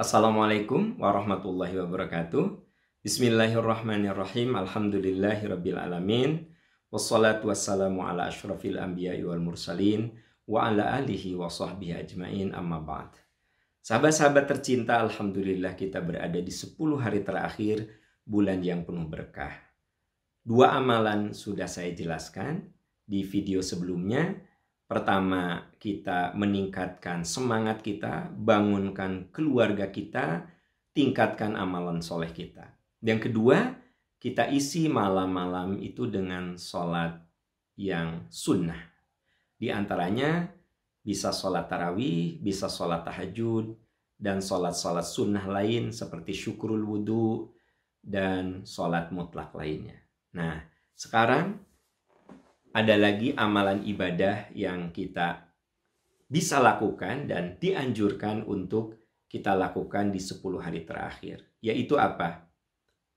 Assalamualaikum warahmatullahi wabarakatuh. Bismillahirrahmanirrahim. Alhamdulillahirabbil alamin. Wassalatu wassalamu ala asyrafil anbiya'i wal mursalin wa ala alihi wa sahbihi ajmain amma ba'd. Sahabat-sahabat tercinta, alhamdulillah kita berada di 10 hari terakhir bulan yang penuh berkah. Dua amalan sudah saya jelaskan di video sebelumnya Pertama, kita meningkatkan semangat kita, bangunkan keluarga kita, tingkatkan amalan soleh kita. Yang kedua, kita isi malam-malam itu dengan sholat yang sunnah. Di antaranya bisa sholat tarawih, bisa sholat tahajud, dan sholat-sholat sunnah lain seperti syukurul wudhu dan sholat mutlak lainnya. Nah, sekarang ada lagi amalan ibadah yang kita bisa lakukan dan dianjurkan untuk kita lakukan di 10 hari terakhir. Yaitu apa?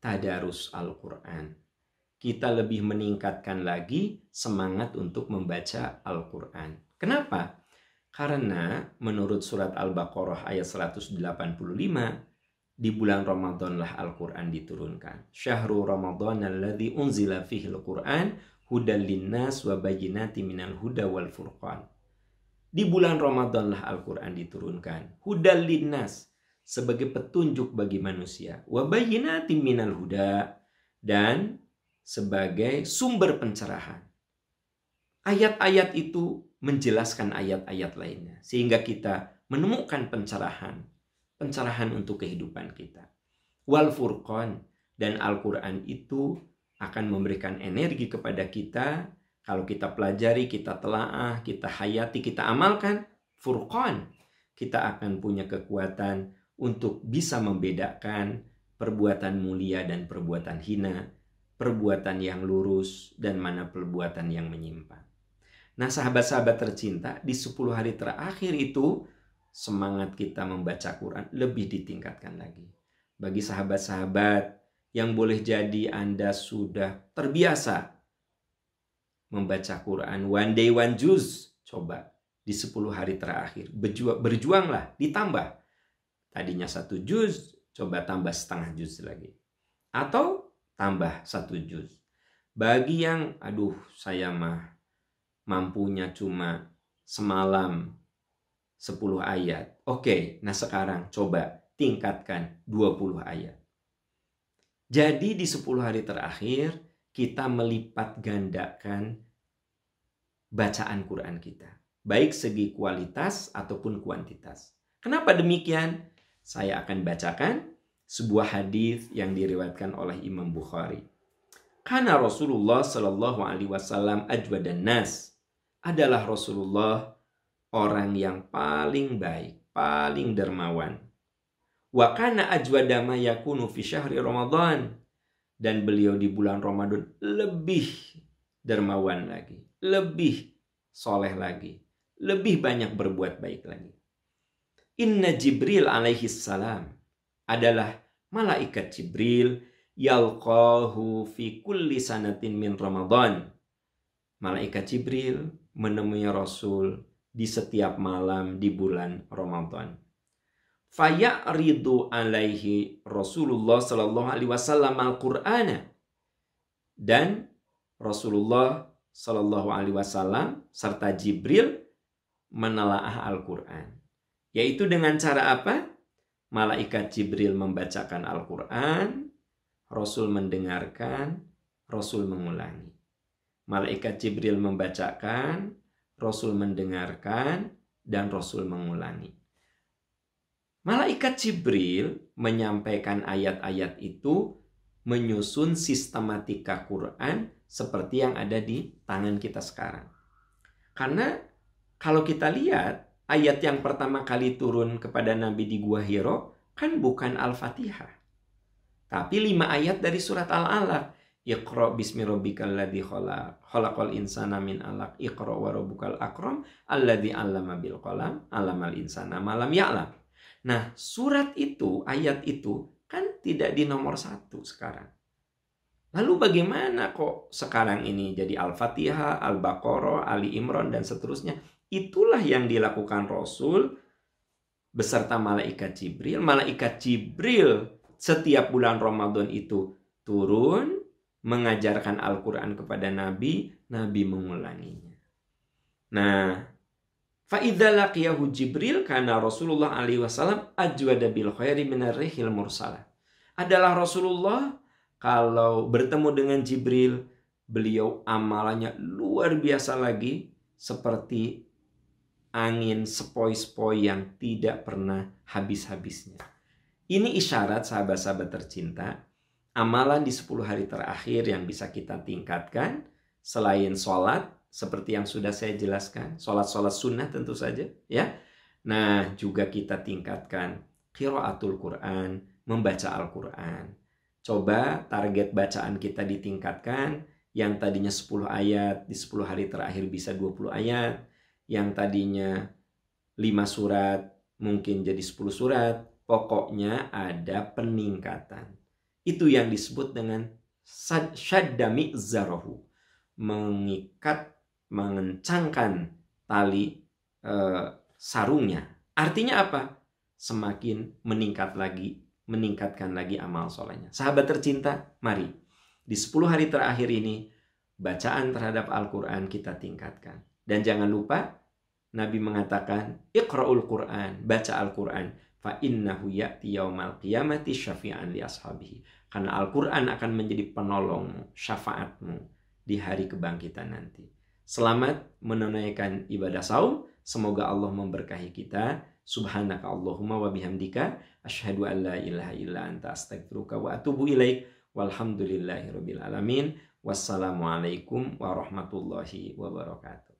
Tadarus Al-Quran. Kita lebih meningkatkan lagi semangat untuk membaca Al-Quran. Kenapa? Karena menurut surat Al-Baqarah ayat 185, di bulan Ramadanlah Al-Quran diturunkan. Syahrul Ramadan alladhi unzila fihi Al-Quran hudal linnas wa bayyinati minal huda wal furqan. Di bulan Ramadanlah Al-Quran diturunkan. Hudal linnas sebagai petunjuk bagi manusia. Wa bayyinati minal huda dan sebagai sumber pencerahan. Ayat-ayat itu menjelaskan ayat-ayat lainnya. Sehingga kita menemukan pencerahan. Pencerahan untuk kehidupan kita. Wal furqan dan Al-Quran itu akan memberikan energi kepada kita kalau kita pelajari, kita telaah, kita hayati, kita amalkan furqan. Kita akan punya kekuatan untuk bisa membedakan perbuatan mulia dan perbuatan hina, perbuatan yang lurus dan mana perbuatan yang menyimpang. Nah, sahabat-sahabat tercinta, di 10 hari terakhir itu semangat kita membaca Quran lebih ditingkatkan lagi. Bagi sahabat-sahabat yang boleh jadi Anda sudah terbiasa membaca Quran one day one juz. Coba di 10 hari terakhir berjuang, berjuanglah ditambah. Tadinya satu juz, coba tambah setengah juz lagi. Atau tambah satu juz. Bagi yang aduh saya mah mampunya cuma semalam 10 ayat. Oke, nah sekarang coba tingkatkan 20 ayat. Jadi di 10 hari terakhir kita melipat gandakan bacaan Quran kita. Baik segi kualitas ataupun kuantitas. Kenapa demikian? Saya akan bacakan sebuah hadis yang diriwayatkan oleh Imam Bukhari. Karena Rasulullah Shallallahu Alaihi Wasallam ajwadan nas adalah Rasulullah orang yang paling baik, paling dermawan, Wa kana ajwadama yakunu fi syahri Ramadan. Dan beliau di bulan Ramadan lebih dermawan lagi. Lebih soleh lagi. Lebih banyak berbuat baik lagi. Inna Jibril alaihi salam adalah malaikat Jibril yalqahu fi kulli sanatin min Ramadan. Malaikat Jibril menemui Rasul di setiap malam di bulan Ramadan fayaridu alaihi Rasulullah sallallahu alaihi wasallam al-Qur'ana dan Rasulullah sallallahu alaihi wasallam serta Jibril menelaah Al-Qur'an yaitu dengan cara apa? Malaikat Jibril membacakan Al-Qur'an, Rasul mendengarkan, Rasul mengulangi. Malaikat Jibril membacakan, Rasul mendengarkan, dan Rasul mengulangi. Malaikat Jibril menyampaikan ayat-ayat itu menyusun sistematika Quran seperti yang ada di tangan kita sekarang. Karena kalau kita lihat ayat yang pertama kali turun kepada Nabi di Gua Hiro kan bukan Al-Fatihah. Tapi lima ayat dari surat Al-Alaq. Iqra bismi rabbikal ladzi khalaq. Khalaqal insana min alaq. Iqra wa rabbukal akram alladzi 'allama bil qalam. 'Allamal insana ma lam ya'lam. Nah, surat itu, ayat itu kan tidak di nomor satu sekarang. Lalu bagaimana kok sekarang ini jadi Al-Fatihah, Al-Baqarah, Ali Imran, dan seterusnya. Itulah yang dilakukan Rasul beserta malaikat Jibril. Malaikat Jibril setiap bulan Ramadan itu turun mengajarkan Al-Quran kepada Nabi, Nabi mengulanginya. Nah, Fa'idha laqiyahu Jibril karena Rasulullah alaihi wasallam ajwada bil khairi minar rihil mursalah. Adalah Rasulullah kalau bertemu dengan Jibril, beliau amalannya luar biasa lagi seperti angin sepoi-sepoi yang tidak pernah habis-habisnya. Ini isyarat sahabat-sahabat tercinta, amalan di 10 hari terakhir yang bisa kita tingkatkan selain sholat, seperti yang sudah saya jelaskan, sholat-sholat sunnah tentu saja, ya. Nah, juga kita tingkatkan qiraatul Quran, membaca Al-Quran. Coba target bacaan kita ditingkatkan, yang tadinya 10 ayat, di 10 hari terakhir bisa 20 ayat, yang tadinya 5 surat, mungkin jadi 10 surat, pokoknya ada peningkatan. Itu yang disebut dengan syaddami zarohu. Mengikat mengencangkan tali e, sarungnya. Artinya apa? Semakin meningkat lagi, meningkatkan lagi amal solehnya. Sahabat tercinta, mari di 10 hari terakhir ini bacaan terhadap Al-Quran kita tingkatkan. Dan jangan lupa Nabi mengatakan, Iqra'ul Quran, baca Al-Quran. Fa innahu ya'ti yaumal qiyamati syafi'an li ashabihi. Karena Al-Quran akan menjadi penolongmu, syafaatmu di hari kebangkitan nanti. Selamat menunaikan ibadah saum. Semoga Allah memberkahi kita. Subhanaka Allahumma wa bihamdika Ashadu an la ilaha illa anta astagfiruka wa atubu ilaik. Walhamdulillahi rabbil alamin. Wassalamualaikum warahmatullahi wabarakatuh.